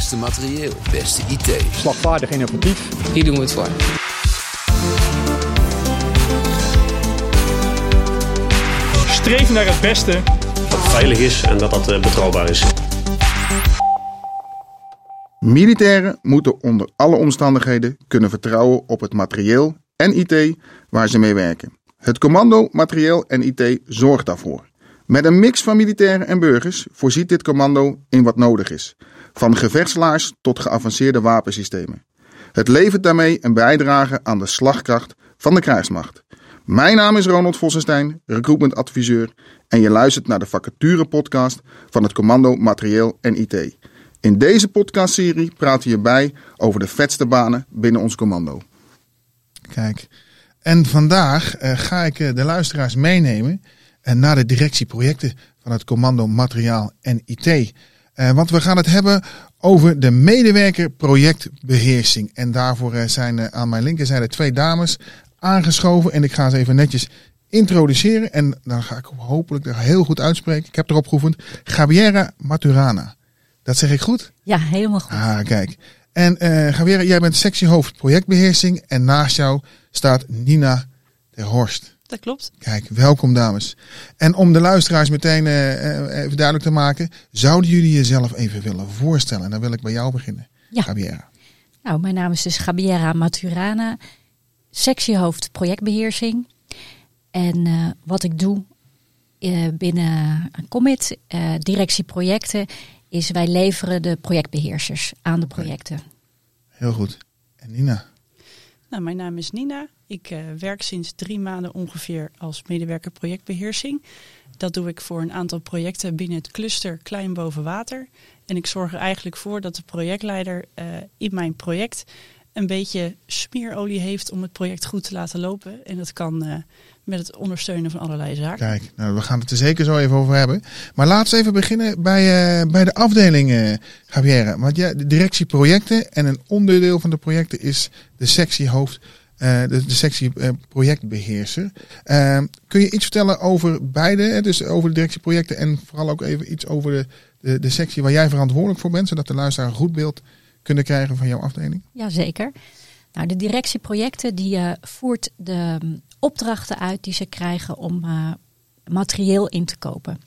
Beste materieel, beste IT. Slagvaardig innovatief. Hier doen we het voor. Streef naar het beste. Dat het veilig is en dat dat eh, betrouwbaar is. Militairen moeten onder alle omstandigheden kunnen vertrouwen op het materieel en IT waar ze mee werken. Het commando materieel en IT zorgt daarvoor. Met een mix van militairen en burgers voorziet dit commando in wat nodig is. Van gevechtslaars tot geavanceerde wapensystemen. Het levert daarmee een bijdrage aan de slagkracht van de krijgsmacht. Mijn naam is Ronald Vossenstein, recruitment adviseur en je luistert naar de vacature podcast van het commando materieel en IT. In deze podcastserie praten we bij over de vetste banen binnen ons commando. Kijk, en vandaag eh, ga ik eh, de luisteraars meenemen eh, naar de directieprojecten van het Commando Materiaal en IT. Eh, want we gaan het hebben over de medewerker projectbeheersing. En daarvoor eh, zijn eh, aan mijn linkerzijde twee dames aangeschoven. En ik ga ze even netjes introduceren. En dan ga ik hopelijk er heel goed uitspreken. Ik heb erop geoefend. Gabriela Maturana. Dat zeg ik goed? Ja, helemaal goed. Ah, kijk. En Gabriela, jij bent sectiehoofd projectbeheersing. En naast jou staat Nina ter Horst. Dat klopt. Kijk, welkom dames. En om de luisteraars meteen eh, eh, even duidelijk te maken, zouden jullie jezelf even willen voorstellen? En dan wil ik bij jou beginnen. Ja. Gabriela. Nou, mijn naam is dus Gabiera Maturana, sectiehoofd projectbeheersing. En eh, wat ik doe eh, binnen Commit, eh directie projecten, is wij leveren de projectbeheersers aan de projecten. Heel goed. En Nina. Nou, mijn naam is Nina. Ik eh, werk sinds drie maanden ongeveer als medewerker projectbeheersing. Dat doe ik voor een aantal projecten binnen het cluster Klein Boven Water. En ik zorg er eigenlijk voor dat de projectleider eh, in mijn project een beetje smeerolie heeft om het project goed te laten lopen. En dat kan eh, met het ondersteunen van allerlei zaken. Kijk, nou, we gaan het er zeker zo even over hebben. Maar laten we even beginnen bij, eh, bij de afdeling, eh Gabriela. Want ja, de directie projecten en een onderdeel van de projecten is de sectiehoofd, eh de, de sectie eh, projectbeheerser. Eh, kun je iets vertellen over beide, hè? dus over de directie projecten en vooral ook even iets over de, de, de sectie waar jij verantwoordelijk voor bent, zodat de luisteraar een goed beeld kunnen krijgen van jouw afdeling? Jazeker. Nou, de directieprojecten die eh, voert de opdrachten uit die ze krijgen om eh, materieel in te kopen.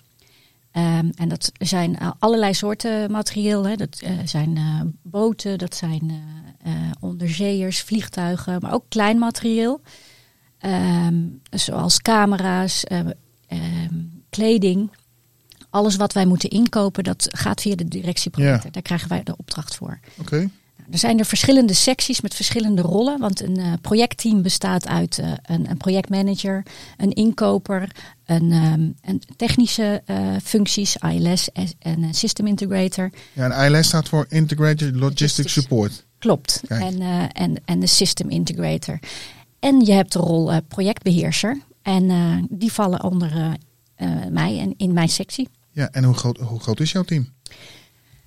Ehm, en dat zijn eh, allerlei soorten materieel. Hè. Dat eh, zijn boten, dat zijn onderzeeërs, vliegtuigen, maar ook klein materieel. Ehm, zoals camera's, eh, ehm, kleding. Alles wat wij moeten inkopen, dat gaat via de directieprojecten. Ja. Daar krijgen wij de opdracht voor. Oké. Er zijn er verschillende secties met verschillende rollen. Want een eh, projectteam bestaat uit eh, een, projectmanager, een inkoper, een, ehm, een technische eh, functies, ILS en een system integrator. Ja, en ILS staat voor Integrated Logistic Logistics. Support. Klopt. Kijk. En, en, en de system integrator. En je hebt de rol eh, projectbeheerser. En die vallen onder mij en in mijn sectie. Ja, en hoe groot, hoe groot is jouw team?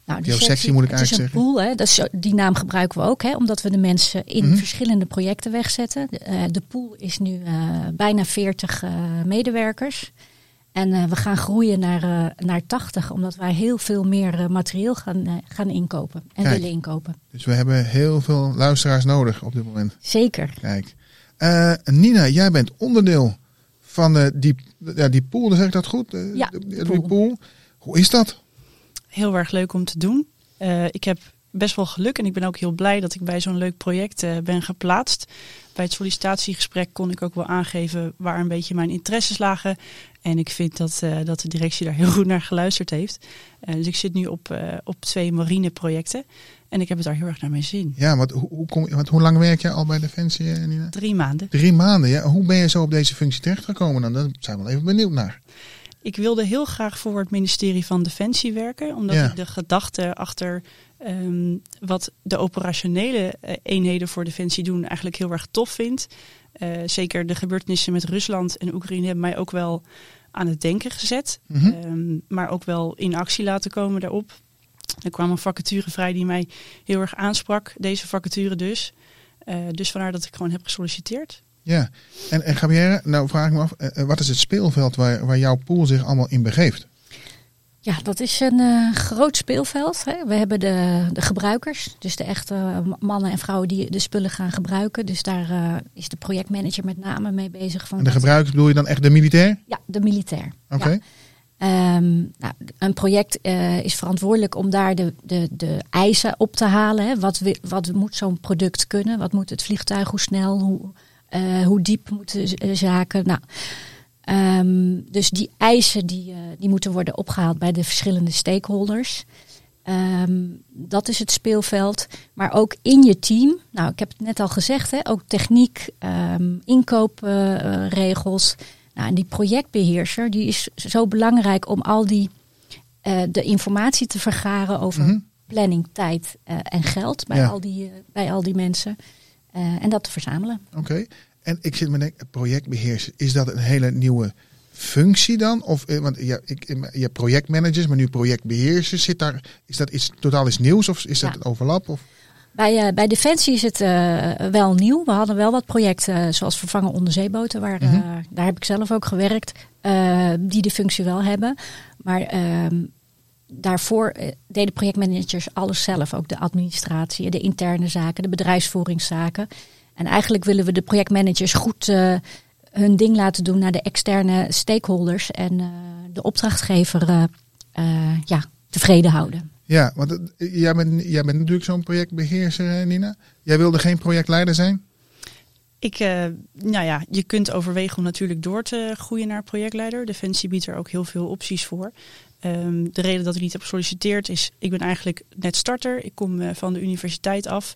Nou, Jouw sectie moet ik het is eigenlijk een pool, hè? Dat is, die naam gebruiken we ook, hè? omdat we de mensen in Mhm. verschillende projecten wegzetten. De, eh, de pool is nu eh, bijna 40 eh, medewerkers. En we gaan groeien naar, naar 80, omdat wij heel veel meer materieel gaan, gaan inkopen en Kijk. willen inkopen. Dus we hebben heel veel luisteraars nodig op dit moment. Zeker. Kijk. Nina, jij bent onderdeel van die, ja, die pool, zeg ik dat goed? Ja, de- de die pool. pool. Hoe is dat? Heel erg leuk om te doen. Eh, ik heb best wel geluk en ik ben ook heel blij dat ik bij zo'n leuk project eh, ben geplaatst. Bij het sollicitatiegesprek kon ik ook wel aangeven waar een beetje mijn interesses lagen. En ik vind dat, eh, dat de directie daar heel goed naar geluisterd heeft. Dus ik zit nu op, op twee marine projecten. En ik heb het daar heel erg naar mijn zin. Ja, wat, hoe, hoe, kom, hoe lang werk je al bij Defensie, Nina? Drie maanden. Drie maanden, ja. Hoe ben je zo op deze functie terechtgekomen dan? Daar zijn we wel even benieuwd naar. Ik wilde heel graag voor het ministerie van Defensie werken. Omdat Ja. ik de gedachte achter ehm, wat de operationele eh, eenheden voor Defensie doen eigenlijk heel erg tof vind. Eh, zeker de gebeurtenissen met Rusland en Oekraïne hebben mij ook wel aan het denken gezet. Mhm. Ehm, maar ook wel in actie laten komen daarop. Er kwam een vacature vrij die mij heel erg aansprak. Deze vacature dus. Eh, dus vandaar dat ik gewoon heb gesolliciteerd. Ja, en, en Gabrielle, nou vraag ik me af, eh, eh, wat is het speelveld waar, waar jouw pool zich allemaal in begeeft? Ja, dat is een eh, groot speelveld. Hè. We hebben de, de gebruikers, dus de echte mannen en vrouwen die de spullen gaan gebruiken. Dus daar is de projectmanager met name mee bezig. Van En de gebruikers bedoel je dan echt de militair? Ja, de militair. Oké. Ja. Ehm, nou, een project is verantwoordelijk om daar de, de, de eisen op te halen. Hè. Wat, wat moet zo'n product kunnen? Wat moet het vliegtuig? Hoe snel? Hoe, eh, hoe diep moeten eh, zaken? Nou, ehm, dus die eisen die, eh, die moeten worden opgehaald bij de verschillende stakeholders. Ehm, dat is het speelveld. Maar ook in je team. Nou, ik heb het net al gezegd. Hè, ook techniek, ehm inkoopregels. Nou, en die projectbeheerser die is zo belangrijk om al die de informatie te vergaren over Mhm. planning, tijd en geld bij, Ja. al die, bij al die mensen. Eh, en dat te verzamelen. Oké. En ik zit me denken, projectbeheerser, is dat een hele nieuwe functie dan? Of, eh, want ja, ik, je hebt projectmanagers, maar nu projectbeheersers. Zit daar, is dat iets totaal iets nieuws of is dat Ja. een overlap? Of? Bij, eh, bij Defensie is het wel nieuw. We hadden wel wat projecten zoals vervangen onderzeeboten. Waar, Mhm. daar heb ik zelf ook gewerkt. die de functie wel hebben. Maar ehm, daarvoor eh, deden projectmanagers alles zelf. Ook de administratie, de interne zaken, de bedrijfsvoeringszaken. En eigenlijk willen we de projectmanagers goed eh, hun ding laten doen naar de externe stakeholders. En eh, de opdrachtgever eh, eh, ja, tevreden houden. Ja, want jij, bent, jij bent natuurlijk zo'n projectbeheerser, eh, Nina. Jij wilde geen projectleider zijn? Ik, eh, nou ja, je kunt overwegen om natuurlijk door te groeien naar projectleider. Defensie biedt er ook heel veel opties voor. Ehm, de reden dat ik niet heb gesolliciteerd is, ik ben eigenlijk net starter. Ik kom eh, van de universiteit af.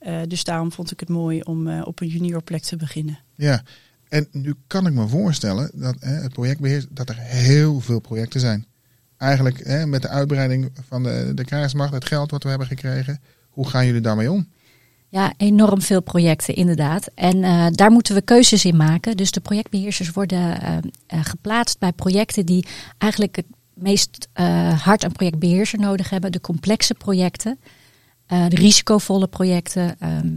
Eh, dus daarom vond ik het mooi om eh, op een juniorplek te beginnen. Ja. En nu kan ik me voorstellen dat hè, het projectbeheer, dat er heel veel projecten zijn. Eigenlijk hè, met de uitbreiding van de, de krijgsmacht, het geld wat we hebben gekregen. Hoe gaan jullie daarmee om? Ja, enorm veel projecten inderdaad. En eh, daar moeten we keuzes in maken. Dus de projectbeheersers worden geplaatst bij projecten die eigenlijk meest eh, hard een projectbeheerser nodig hebben. De complexe projecten, eh, de risicovolle projecten. ehm,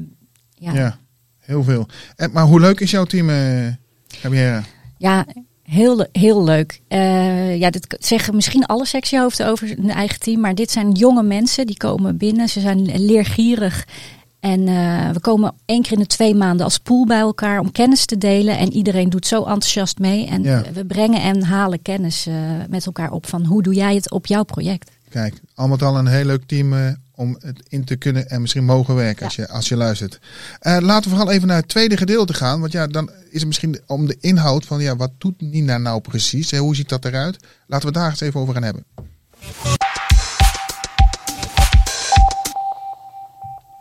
ja. Ja, heel veel. En, maar hoe leuk is jouw team, eh Gabriella? Ja, heel, heel leuk. Eh, ja, dit zeggen misschien alle sectiehoofden over hun eigen team. Maar dit zijn jonge mensen die komen binnen. Ze zijn leergierig. En eh, we komen één keer in de twee maanden als pool bij elkaar om kennis te delen. En iedereen doet zo enthousiast mee. En Ja. we brengen en halen kennis eh, met elkaar op van hoe doe jij het op jouw project. Kijk, al met al een heel leuk team eh, om het in te kunnen en misschien mogen werken als, je, als je luistert. Laten we vooral even naar het tweede gedeelte gaan. Want ja, dan is het misschien om de inhoud van ja, wat doet Nina nou precies? Hè? Hoe ziet dat eruit? Laten we daar eens even over gaan hebben.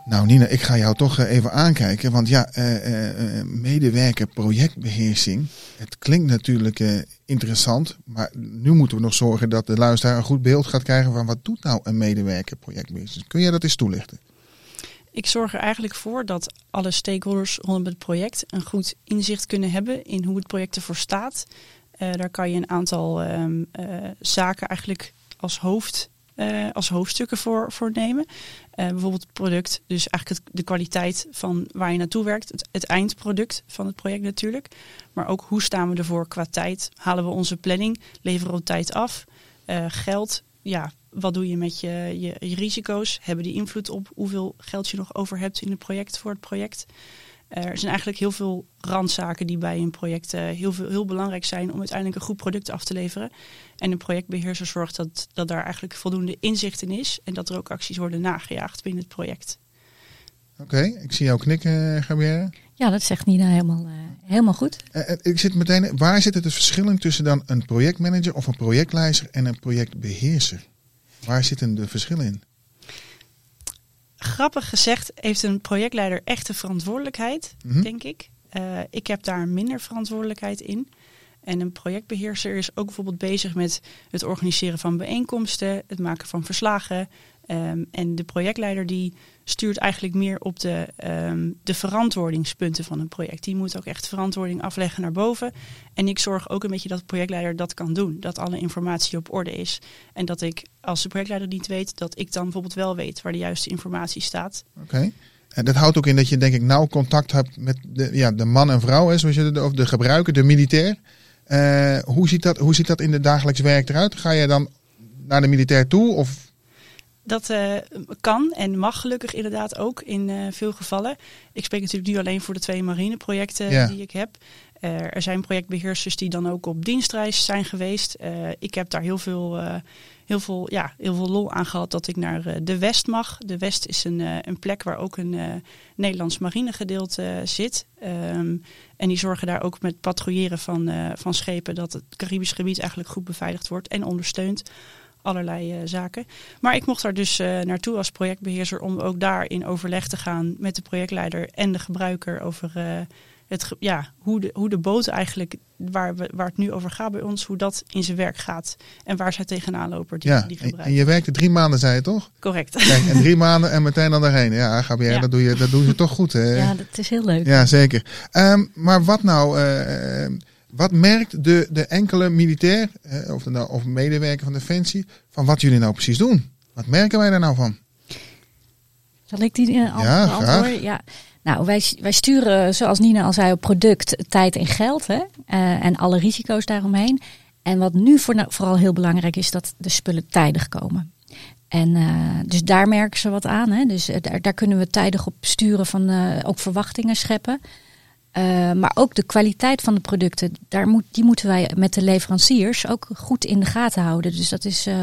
Nou Nina, ik ga jou toch eh, even aankijken. Want ja, eh, medewerker projectbeheersing. Het klinkt natuurlijk interessant. Maar nu moeten we nog zorgen dat de luisteraar een goed beeld gaat krijgen van wat doet nou een medewerker projectbeheersing. Kun jij dat eens toelichten? Ik zorg er eigenlijk voor dat alle stakeholders rondom het project een goed inzicht kunnen hebben in hoe het project ervoor staat. Daar kan je een aantal ehm, eh, zaken eigenlijk als, hoofd, eh, als hoofdstukken voor, voor nemen. Eh, bijvoorbeeld het product, dus eigenlijk de kwaliteit van waar je naartoe werkt. Het, eindproduct van het project natuurlijk. Maar ook hoe staan we ervoor qua tijd? Halen we onze planning? Leveren we tijd af? Eh, geld, ja, wat doe je met je, je, je risico's? Hebben die invloed op hoeveel geld je nog over hebt in het project voor het project? Eh, er zijn eigenlijk heel veel randzaken die bij een project eh, heel, veel, heel belangrijk zijn om uiteindelijk een goed product af te leveren. En een projectbeheerser zorgt dat, dat daar eigenlijk voldoende inzicht in is en dat er ook acties worden nagejaagd binnen het project. Oké, ik zie jou knikken, Gabrielle. Ja, dat zegt Nina helemaal, eh, helemaal goed. Eh, eh, ik zit meteen, waar zit het verschil in tussen dan een projectmanager of een projectleider en een projectbeheerser? Waar zitten de verschillen in? Grappig gezegd heeft een projectleider echt een verantwoordelijkheid, Mhm. denk ik. Eh, ik heb daar minder verantwoordelijkheid in. En een projectbeheerser is ook bijvoorbeeld bezig met het organiseren van bijeenkomsten, het maken van verslagen. Ehm, en de projectleider die stuurt eigenlijk meer op de, ehm, de verantwoordingspunten van een project. Die moet ook echt verantwoording afleggen naar boven. En ik zorg ook een beetje dat de projectleider dat kan doen. Dat alle informatie op orde is. En dat ik, als de projectleider niet weet, dat ik dan bijvoorbeeld wel weet waar de juiste informatie staat. Oké. En dat houdt ook in dat je denk ik nauw contact hebt met de, ja, de man en vrouw, hè, zoals je de, of de gebruiker, de militair. Eh, hoe, ziet dat, hoe ziet dat in het dagelijks werk eruit? Ga je dan naar de militair toe? Of Dat eh, kan en mag gelukkig inderdaad ook in eh, veel gevallen. Ik spreek natuurlijk nu alleen voor de twee marineprojecten Ja. die ik heb. Eh, er zijn projectbeheersers die dan ook op dienstreis zijn geweest. Ik heb daar heel veel, heel, veel, ja, heel veel lol aan gehad dat ik naar de West mag. De West is een, een plek waar ook een Nederlands marinegedeelte zit. Ehm, en die zorgen daar ook met patrouilleren van, van schepen dat het Caribisch gebied eigenlijk goed beveiligd wordt en ondersteunt. Allerlei eh, zaken. Maar ik mocht daar dus eh, naartoe als projectbeheerser om ook daar in overleg te gaan met de projectleider en de gebruiker over eh, het, ja, hoe, de, hoe de boot eigenlijk, waar, we, waar het nu over gaat bij ons, hoe dat in zijn werk gaat en waar zij tegenaan lopen die, ja, die en, gebruiken. en je werkte drie maanden, zei je toch? Correct. Kijk, en drie maanden en meteen dan daarheen. Ja, Gabriel, Ja. dat, doe je, dat doen ze toch goed. Hè? Ja, dat is heel leuk. Ja, zeker. Ehm, maar wat nou, eh, wat merkt de, de enkele militair eh, of, de, nou- of medewerker van Defensie van wat jullie nou precies doen? Wat merken wij daar nou van? Zal ik die al Ja, beantwoorden? Ja. Nou, wij, wij sturen, zoals Nina al zei, op product, tijd en geld. Hè? Eh, en alle risico's daaromheen. En wat nu voor, vooral heel belangrijk is, dat de spullen tijdig komen. En dus daar merken ze wat aan. Hè? Dus daar, daar kunnen we tijdig op sturen van ook verwachtingen scheppen. Eh, maar ook de kwaliteit van de producten, daar moet, die moeten wij met de leveranciers ook goed in de gaten houden. Dus dat is eh,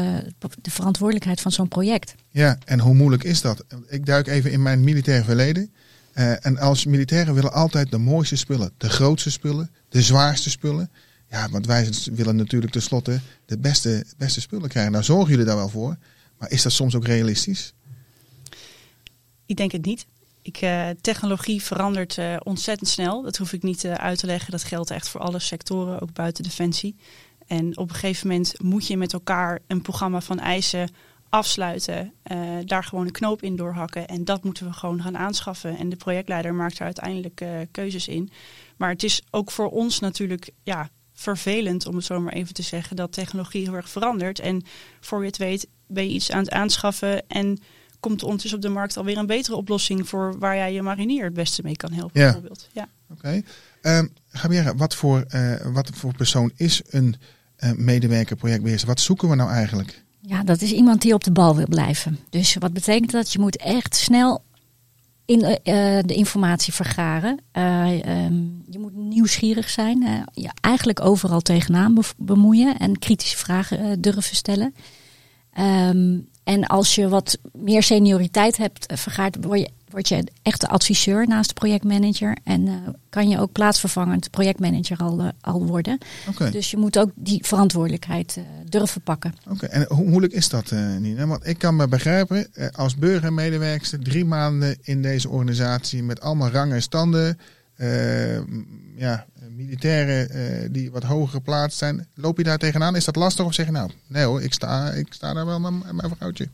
de verantwoordelijkheid van zo'n project. Ja, en hoe moeilijk is dat? Ik duik even in mijn militair verleden. Eh, en als militairen willen altijd de mooiste spullen, de grootste spullen, de zwaarste spullen. Ja, want wij willen natuurlijk tenslotte de beste, beste spullen krijgen. Nou zorgen jullie daar wel voor. Maar is dat soms ook realistisch? Ik denk het niet. Ik, eh, technologie verandert eh, ontzettend snel. Dat hoef ik niet eh, uit te leggen. Dat geldt echt voor alle sectoren, ook buiten defensie. En op een gegeven moment moet je met elkaar een programma van eisen afsluiten. daar gewoon een knoop in doorhakken. En dat moeten we gewoon gaan aanschaffen. En de projectleider maakt daar uiteindelijk keuzes in. Maar het is ook voor ons natuurlijk ja, vervelend, om het zo maar even te zeggen, dat technologie heel erg verandert. En voor je het weet ben je iets aan het aanschaffen en komt er ondertussen op de markt alweer een betere oplossing voor waar jij je marinier het beste mee kan helpen. Ja. Bijvoorbeeld. Ja. Oké. Ehm Gabriella, wat voor, eh, wat voor persoon is een eh, medewerker projectbeheerser? Wat zoeken we nou eigenlijk? Ja, dat is iemand die op de bal wil blijven. Dus wat betekent dat? Je moet echt snel in eh, de informatie vergaren. Eh, ehm, je moet nieuwsgierig zijn. je eigenlijk overal tegenaan be- bemoeien en kritische vragen durven stellen. Ehm, en als je wat meer senioriteit hebt eh, vergaard, word je, word je echt de adviseur naast de projectmanager. En eh, kan je ook plaatsvervangend projectmanager al, eh, al worden. Dus je moet ook die verantwoordelijkheid durven pakken. Oké, en hoe moeilijk is dat, Nina? Want ik kan me begrijpen, als burgermedewerkster, drie maanden in deze organisatie met allemaal rangen en standen, ja, militairen eh, die wat hoger geplaatst zijn. Loop je daar tegenaan? Is dat lastig of zeg je nou, nee hoor, ik sta, ik sta daar wel met m- mijn vrouwtje?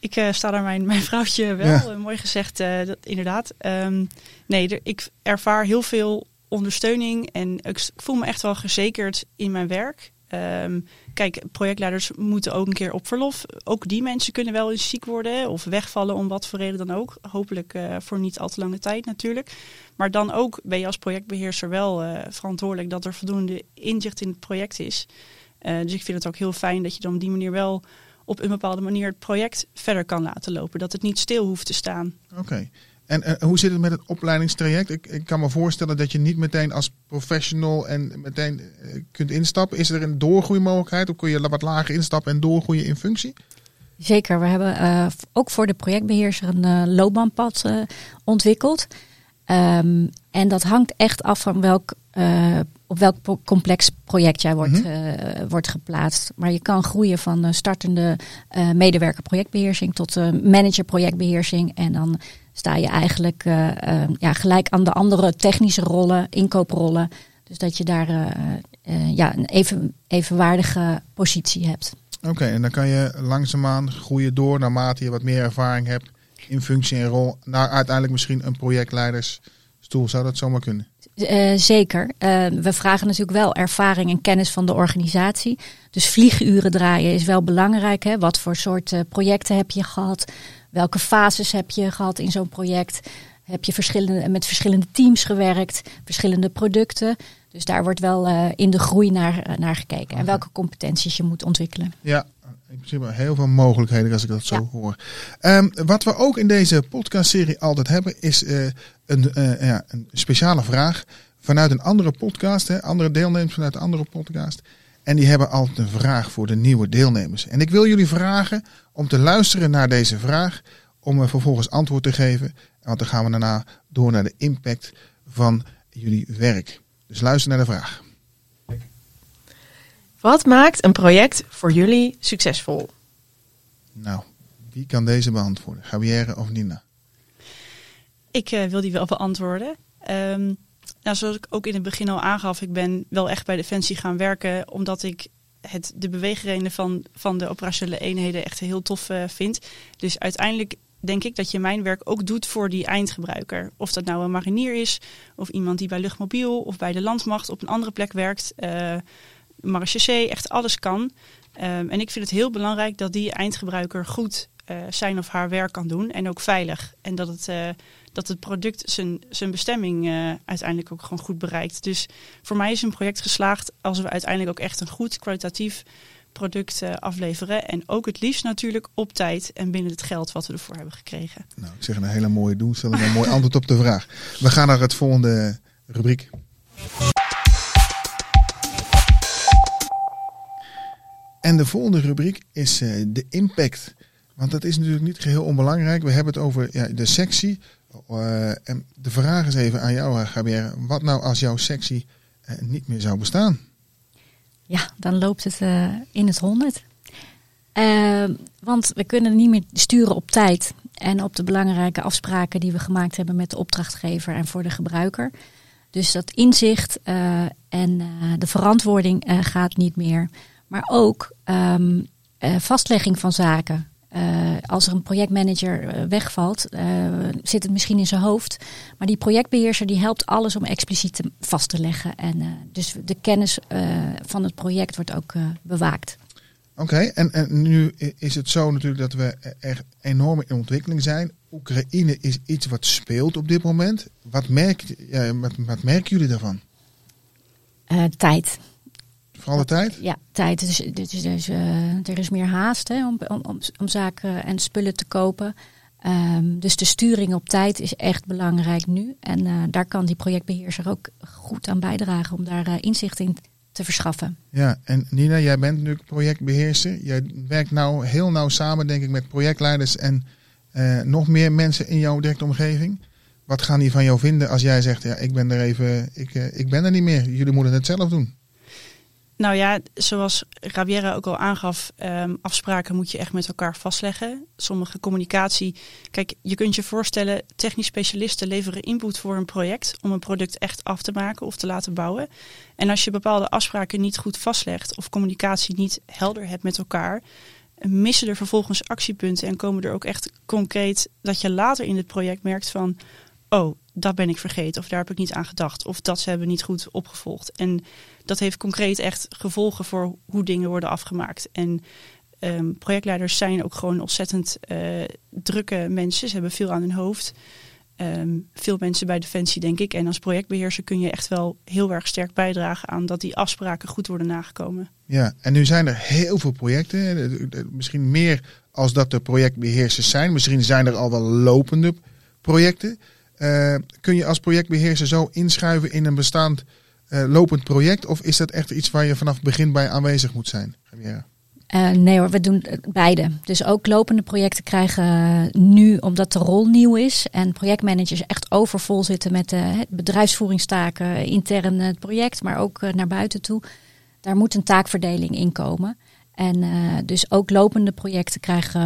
Ik eh, sta daar mijn, mijn vrouwtje wel. Ja. Eh, mooi gezegd, dat, inderdaad. Ehm, nee, er- ik ervaar heel veel ondersteuning en ik voel me echt wel gezekerd in mijn werk. Ehm, kijk, projectleiders moeten ook een keer op verlof. Ook die mensen kunnen wel eens ziek worden of wegvallen om wat voor reden dan ook. Hopelijk voor niet al te lange tijd natuurlijk. Maar dan ook ben je als projectbeheerser wel eh, verantwoordelijk dat er voldoende inzicht in het project is. Eh, dus ik vind het ook heel fijn dat je dan op die manier wel op een bepaalde manier het project verder kan laten lopen. Dat het niet stil hoeft te staan. Oké. En hoe zit het met het opleidingstraject? Ik, ik kan me voorstellen dat je niet meteen als professional en meteen eh, kunt instappen. Is er een doorgroeimogelijkheid of kun je wat lager instappen en doorgroeien in functie? Zeker, we hebben eh, ook voor de projectbeheerser een eh, loopbaanpad eh, ontwikkeld. Ehm, en dat hangt echt af van welk, eh, op welk complex project jij wordt, Mhm. eh, wordt geplaatst. Maar je kan groeien van startende eh, medewerker projectbeheersing tot manager projectbeheersing. En dan sta je eigenlijk ja, gelijk aan de andere technische rollen, inkooprollen. Dus dat je daar ja, een even, evenwaardige positie hebt. Oké, en dan kan je langzaamaan groeien door naarmate je wat meer ervaring hebt in functie en rol. Naar uiteindelijk misschien een projectleidersstoel. Zou dat zomaar kunnen? Eh, zeker. Eh, we vragen natuurlijk wel ervaring en kennis van de organisatie. Dus vlieguren draaien is wel belangrijk. Hè? Wat voor soort eh, projecten heb je gehad? Welke fases heb je gehad in zo'n project? Heb je verschillende, met verschillende teams gewerkt? Verschillende producten? Dus daar wordt wel in de groei naar, naar gekeken. En welke competenties je moet ontwikkelen. Ja, in principe heel veel mogelijkheden als ik dat zo Ja. hoor. Ehm, wat we ook in deze podcastserie altijd hebben, is eh, een, eh, ja, een speciale vraag vanuit een andere podcast. Hè, andere deelnemers vanuit een andere podcast. En die hebben altijd een vraag voor de nieuwe deelnemers. En ik wil jullie vragen om te luisteren naar deze vraag, om er vervolgens antwoord te geven. Want dan gaan we daarna door naar de impact van jullie werk. Dus luister naar de vraag. Wat maakt een project voor jullie succesvol? Nou, wie kan deze beantwoorden? Gabrielle of Nina? Ik eh, wil die wel beantwoorden. Ehm, nou, zoals ik ook in het begin al aangaf, ik ben wel echt bij Defensie gaan werken omdat ik het, de beweegredenen van, van de operationele eenheden echt heel tof eh, vind. Dus uiteindelijk denk ik dat je mijn werk ook doet voor die eindgebruiker. Of dat nou een marinier is, of iemand die bij Luchtmobiel of bij de landmacht op een andere plek werkt. eh marechaussee, echt alles kan. Ehm, en ik vind het heel belangrijk dat die eindgebruiker goed eh, zijn of haar werk kan doen en ook veilig. En dat het, eh, dat het product zijn, zijn bestemming eh, uiteindelijk ook gewoon goed bereikt. Dus voor mij is een project geslaagd als we uiteindelijk ook echt een goed kwalitatief product afleveren. En ook het liefst natuurlijk op tijd en binnen het geld wat we ervoor hebben gekregen. Nou, ik zeg een hele mooie doelstelling en een mooi antwoord op de vraag. We gaan naar het volgende rubriek. En de volgende rubriek is eh, de impact. Want dat is natuurlijk niet geheel onbelangrijk. We hebben het over ja, de sectie. Eh, en de vraag is even aan jou, Gabrielle. Wat nou als jouw sectie eh, niet meer zou bestaan? Ja, dan loopt het eh, in het honderd. Eh, want we kunnen niet meer sturen op tijd en op de belangrijke afspraken die we gemaakt hebben met de opdrachtgever en voor de gebruiker. Dus dat inzicht eh, en eh, de verantwoording eh, gaat niet meer. Maar ook ehm, eh, vastlegging van zaken. Eh, als er een projectmanager eh, wegvalt, eh, zit het misschien in zijn hoofd. Maar die projectbeheerser die helpt alles om expliciet te, vast te leggen. En eh, dus de kennis eh, van het project wordt ook eh, bewaakt. Oké, en, en nu is het zo natuurlijk dat we echt enorm in ontwikkeling zijn. Oekraïne is iets wat speelt op dit moment. Wat, merk, ja, wat, wat merken jullie daarvan? Eh, tijd. Voor alle tijd? Ja, tijd. Dus, dus, dus, eh, er is meer haast hè, om, om, om, zaken en spullen te kopen. Ehm, dus de sturing op tijd is echt belangrijk nu. En eh, daar kan die projectbeheerser ook goed aan bijdragen om daar eh, inzicht in te verschaffen. Ja, en Nina, jij bent natuurlijk projectbeheerster. Jij werkt nou heel nauw samen, denk ik, met projectleiders en nog meer mensen in jouw directe omgeving. Wat gaan die van jou vinden als jij zegt, ja, ik ben er even, ik, ik ben er niet meer. Jullie moeten het zelf doen. Nou ja, zoals Rabiera ook al aangaf, ehm, afspraken moet je echt met elkaar vastleggen. Sommige communicatie. Kijk, je kunt je voorstellen, technisch specialisten leveren input voor een project om een product echt af te maken of te laten bouwen. En als je bepaalde afspraken niet goed vastlegt of communicatie niet helder hebt met elkaar, missen er vervolgens actiepunten en komen er ook echt concreet dat je later in het project merkt van, oh, dat ben ik vergeten of daar heb ik niet aan gedacht of dat ze hebben niet goed opgevolgd. En dat heeft concreet echt gevolgen voor hoe dingen worden afgemaakt. En ehm, projectleiders zijn ook gewoon ontzettend eh, drukke mensen. Ze hebben veel aan hun hoofd. Ehm, veel mensen bij Defensie, denk ik. En als projectbeheerser kun je echt wel heel erg sterk bijdragen aan dat die afspraken goed worden nagekomen. Ja, en nu zijn er heel veel projecten. Eh, eh, Misschien meer als dat er projectbeheersers zijn. Misschien zijn er al wel lopende projecten. Eh, kun je als projectbeheerser zo inschuiven in een bestaand eh, lopend project? Of is dat echt iets waar je vanaf het begin bij aanwezig moet zijn? Eh, nee hoor, we doen beide. Dus ook lopende projecten krijgen nu, omdat de rol nieuw is en projectmanagers echt overvol zitten met bedrijfsvoeringstaken intern het project, maar ook naar buiten toe. Daar moet een taakverdeling in komen. En dus ook lopende projecten krijgen,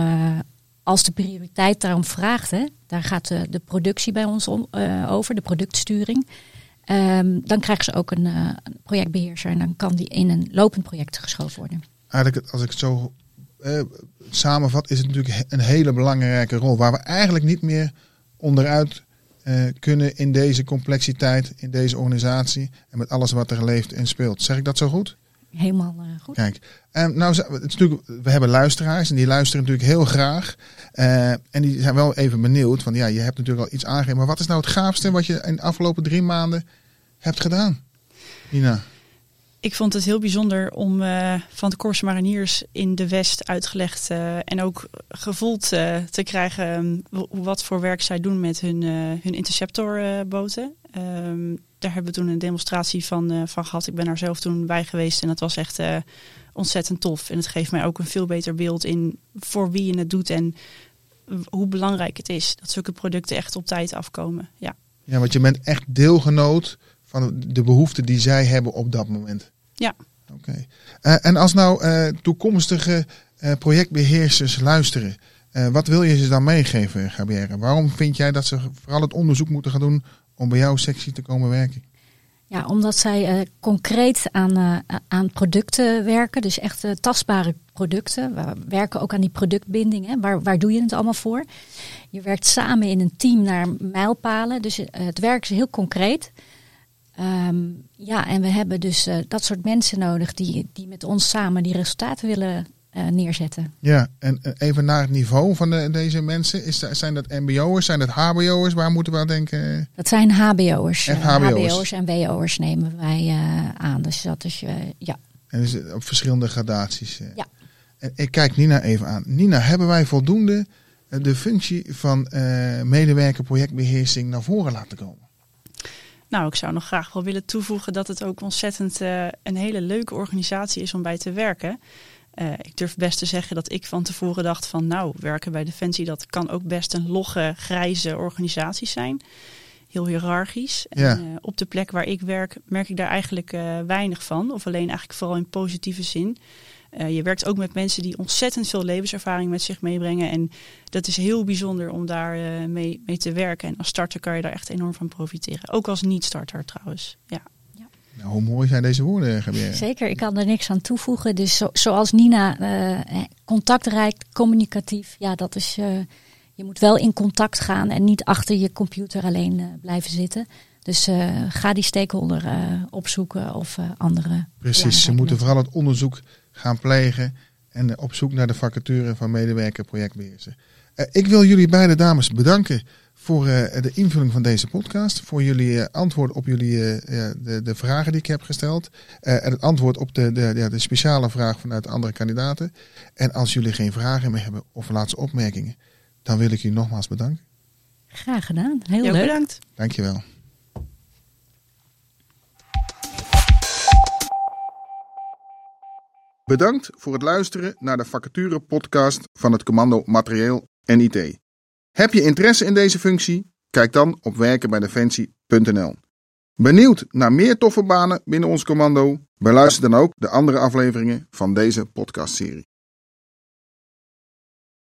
als de prioriteit daarom vraagt, hè, daar gaat de, de productie bij ons om, eh, over, de productsturing. Ehm, dan krijgen ze ook een, eh, een projectbeheerser en dan kan die in een lopend project geschoven worden. Eigenlijk, als ik het zo eh, samenvat, is het natuurlijk een hele belangrijke rol. Waar we eigenlijk niet meer onderuit eh, kunnen in deze complexiteit, in deze organisatie. En met alles wat er leeft en speelt. Zeg ik dat zo goed? Helemaal eh, goed. Kijk, en nou, het is natuurlijk, we hebben luisteraars en die luisteren natuurlijk heel graag. Eh, en die zijn wel even benieuwd, van ja, je hebt natuurlijk al iets aangegeven. Maar wat is nou het gaafste wat je in de afgelopen drie maanden hebt gedaan? Nina? Ik vond het heel bijzonder om uh, van de Korse Mariniers in de West uitgelegd uh, en ook gevoeld uh, te krijgen um, wat voor werk zij doen met hun, hun interceptorboten. Um, daar hebben we toen een demonstratie van, van gehad. Ik ben daar zelf toen bij geweest en dat was echt ontzettend tof. En het geeft mij ook een veel beter beeld in voor wie je het doet en hoe belangrijk het is dat zulke producten echt op tijd afkomen. Ja, ja want je bent echt deelgenoot van de behoeften die zij hebben op dat moment. Ja. Oké. Uh, en als nou toekomstige projectbeheersers luisteren, wat wil je ze dan meegeven, Gabrielle? Waarom vind jij dat ze vooral het onderzoek moeten gaan doen om bij jouw sectie te komen werken? Ja, omdat zij concreet aan, aan producten werken, dus echt tastbare producten. We werken ook aan die productbinding. Hè. Waar, waar doe je het allemaal voor? Je werkt samen in een team naar mijlpalen, dus het werk is heel concreet. Um, ja, en we hebben dus dat soort mensen nodig die, die met ons samen die resultaten willen uh, neerzetten. Ja, en even naar het niveau van de, deze mensen. Is, zijn dat mbo'ers, zijn dat hbo'ers? Waar moeten we aan denken? Dat zijn hbo'ers. Echt hbo'ers. hbo'ers en wo'ers nemen wij uh, aan. Dus dat is, ja. En dus op verschillende gradaties. Ja. En ik kijk Nina even aan. Nina, hebben wij voldoende de functie van medewerker projectbeheersing naar voren laten komen? Nou, ik zou nog graag wel willen toevoegen dat het ook ontzettend uh, een hele leuke organisatie is om bij te werken. Uh, ik durf best te zeggen dat ik van tevoren dacht van nou, werken bij Defensie, dat kan ook best een logge, grijze organisatie zijn. Heel hiërarchisch. Ja. En, uh, op de plek waar ik werk, merk ik daar eigenlijk weinig van. Of alleen eigenlijk vooral in positieve zin. Je werkt ook met mensen die ontzettend veel levenservaring met zich meebrengen. En dat is heel bijzonder om daar mee, mee, te werken. En als starter kan je daar echt enorm van profiteren. Ook als niet-starter trouwens. Ja. Nou, hoe mooi zijn deze woorden, Gabrielle? Zeker, ik kan er niks aan toevoegen. Dus zo, zoals Nina, uh, contactrijk, communicatief. Ja, dat is. je moet wel in contact gaan en niet achter je computer alleen blijven zitten. Dus ga die stakeholder opzoeken of andere. Precies, ze moeten vooral het onderzoek gaan plegen en op zoek naar de vacature van medewerker projectbeheerser. Uh, ik wil jullie beide dames bedanken voor uh, de invulling van deze podcast, voor jullie uh, antwoord op jullie, de, de, vragen die ik heb gesteld en het antwoord op de, de, ja, de speciale vraag vanuit andere kandidaten. En als jullie geen vragen meer hebben of laatste opmerkingen, dan wil ik jullie nogmaals bedanken. Graag gedaan, heel leuk. Bedankt. Dankjewel. Bedankt voor het luisteren naar de vacature podcast van het commando Materieel en IT. Heb je interesse in deze functie? Kijk dan op werkenbijdefensie.nl. Benieuwd naar meer toffe banen binnen ons commando? Beluister dan ook de andere afleveringen van deze podcastserie.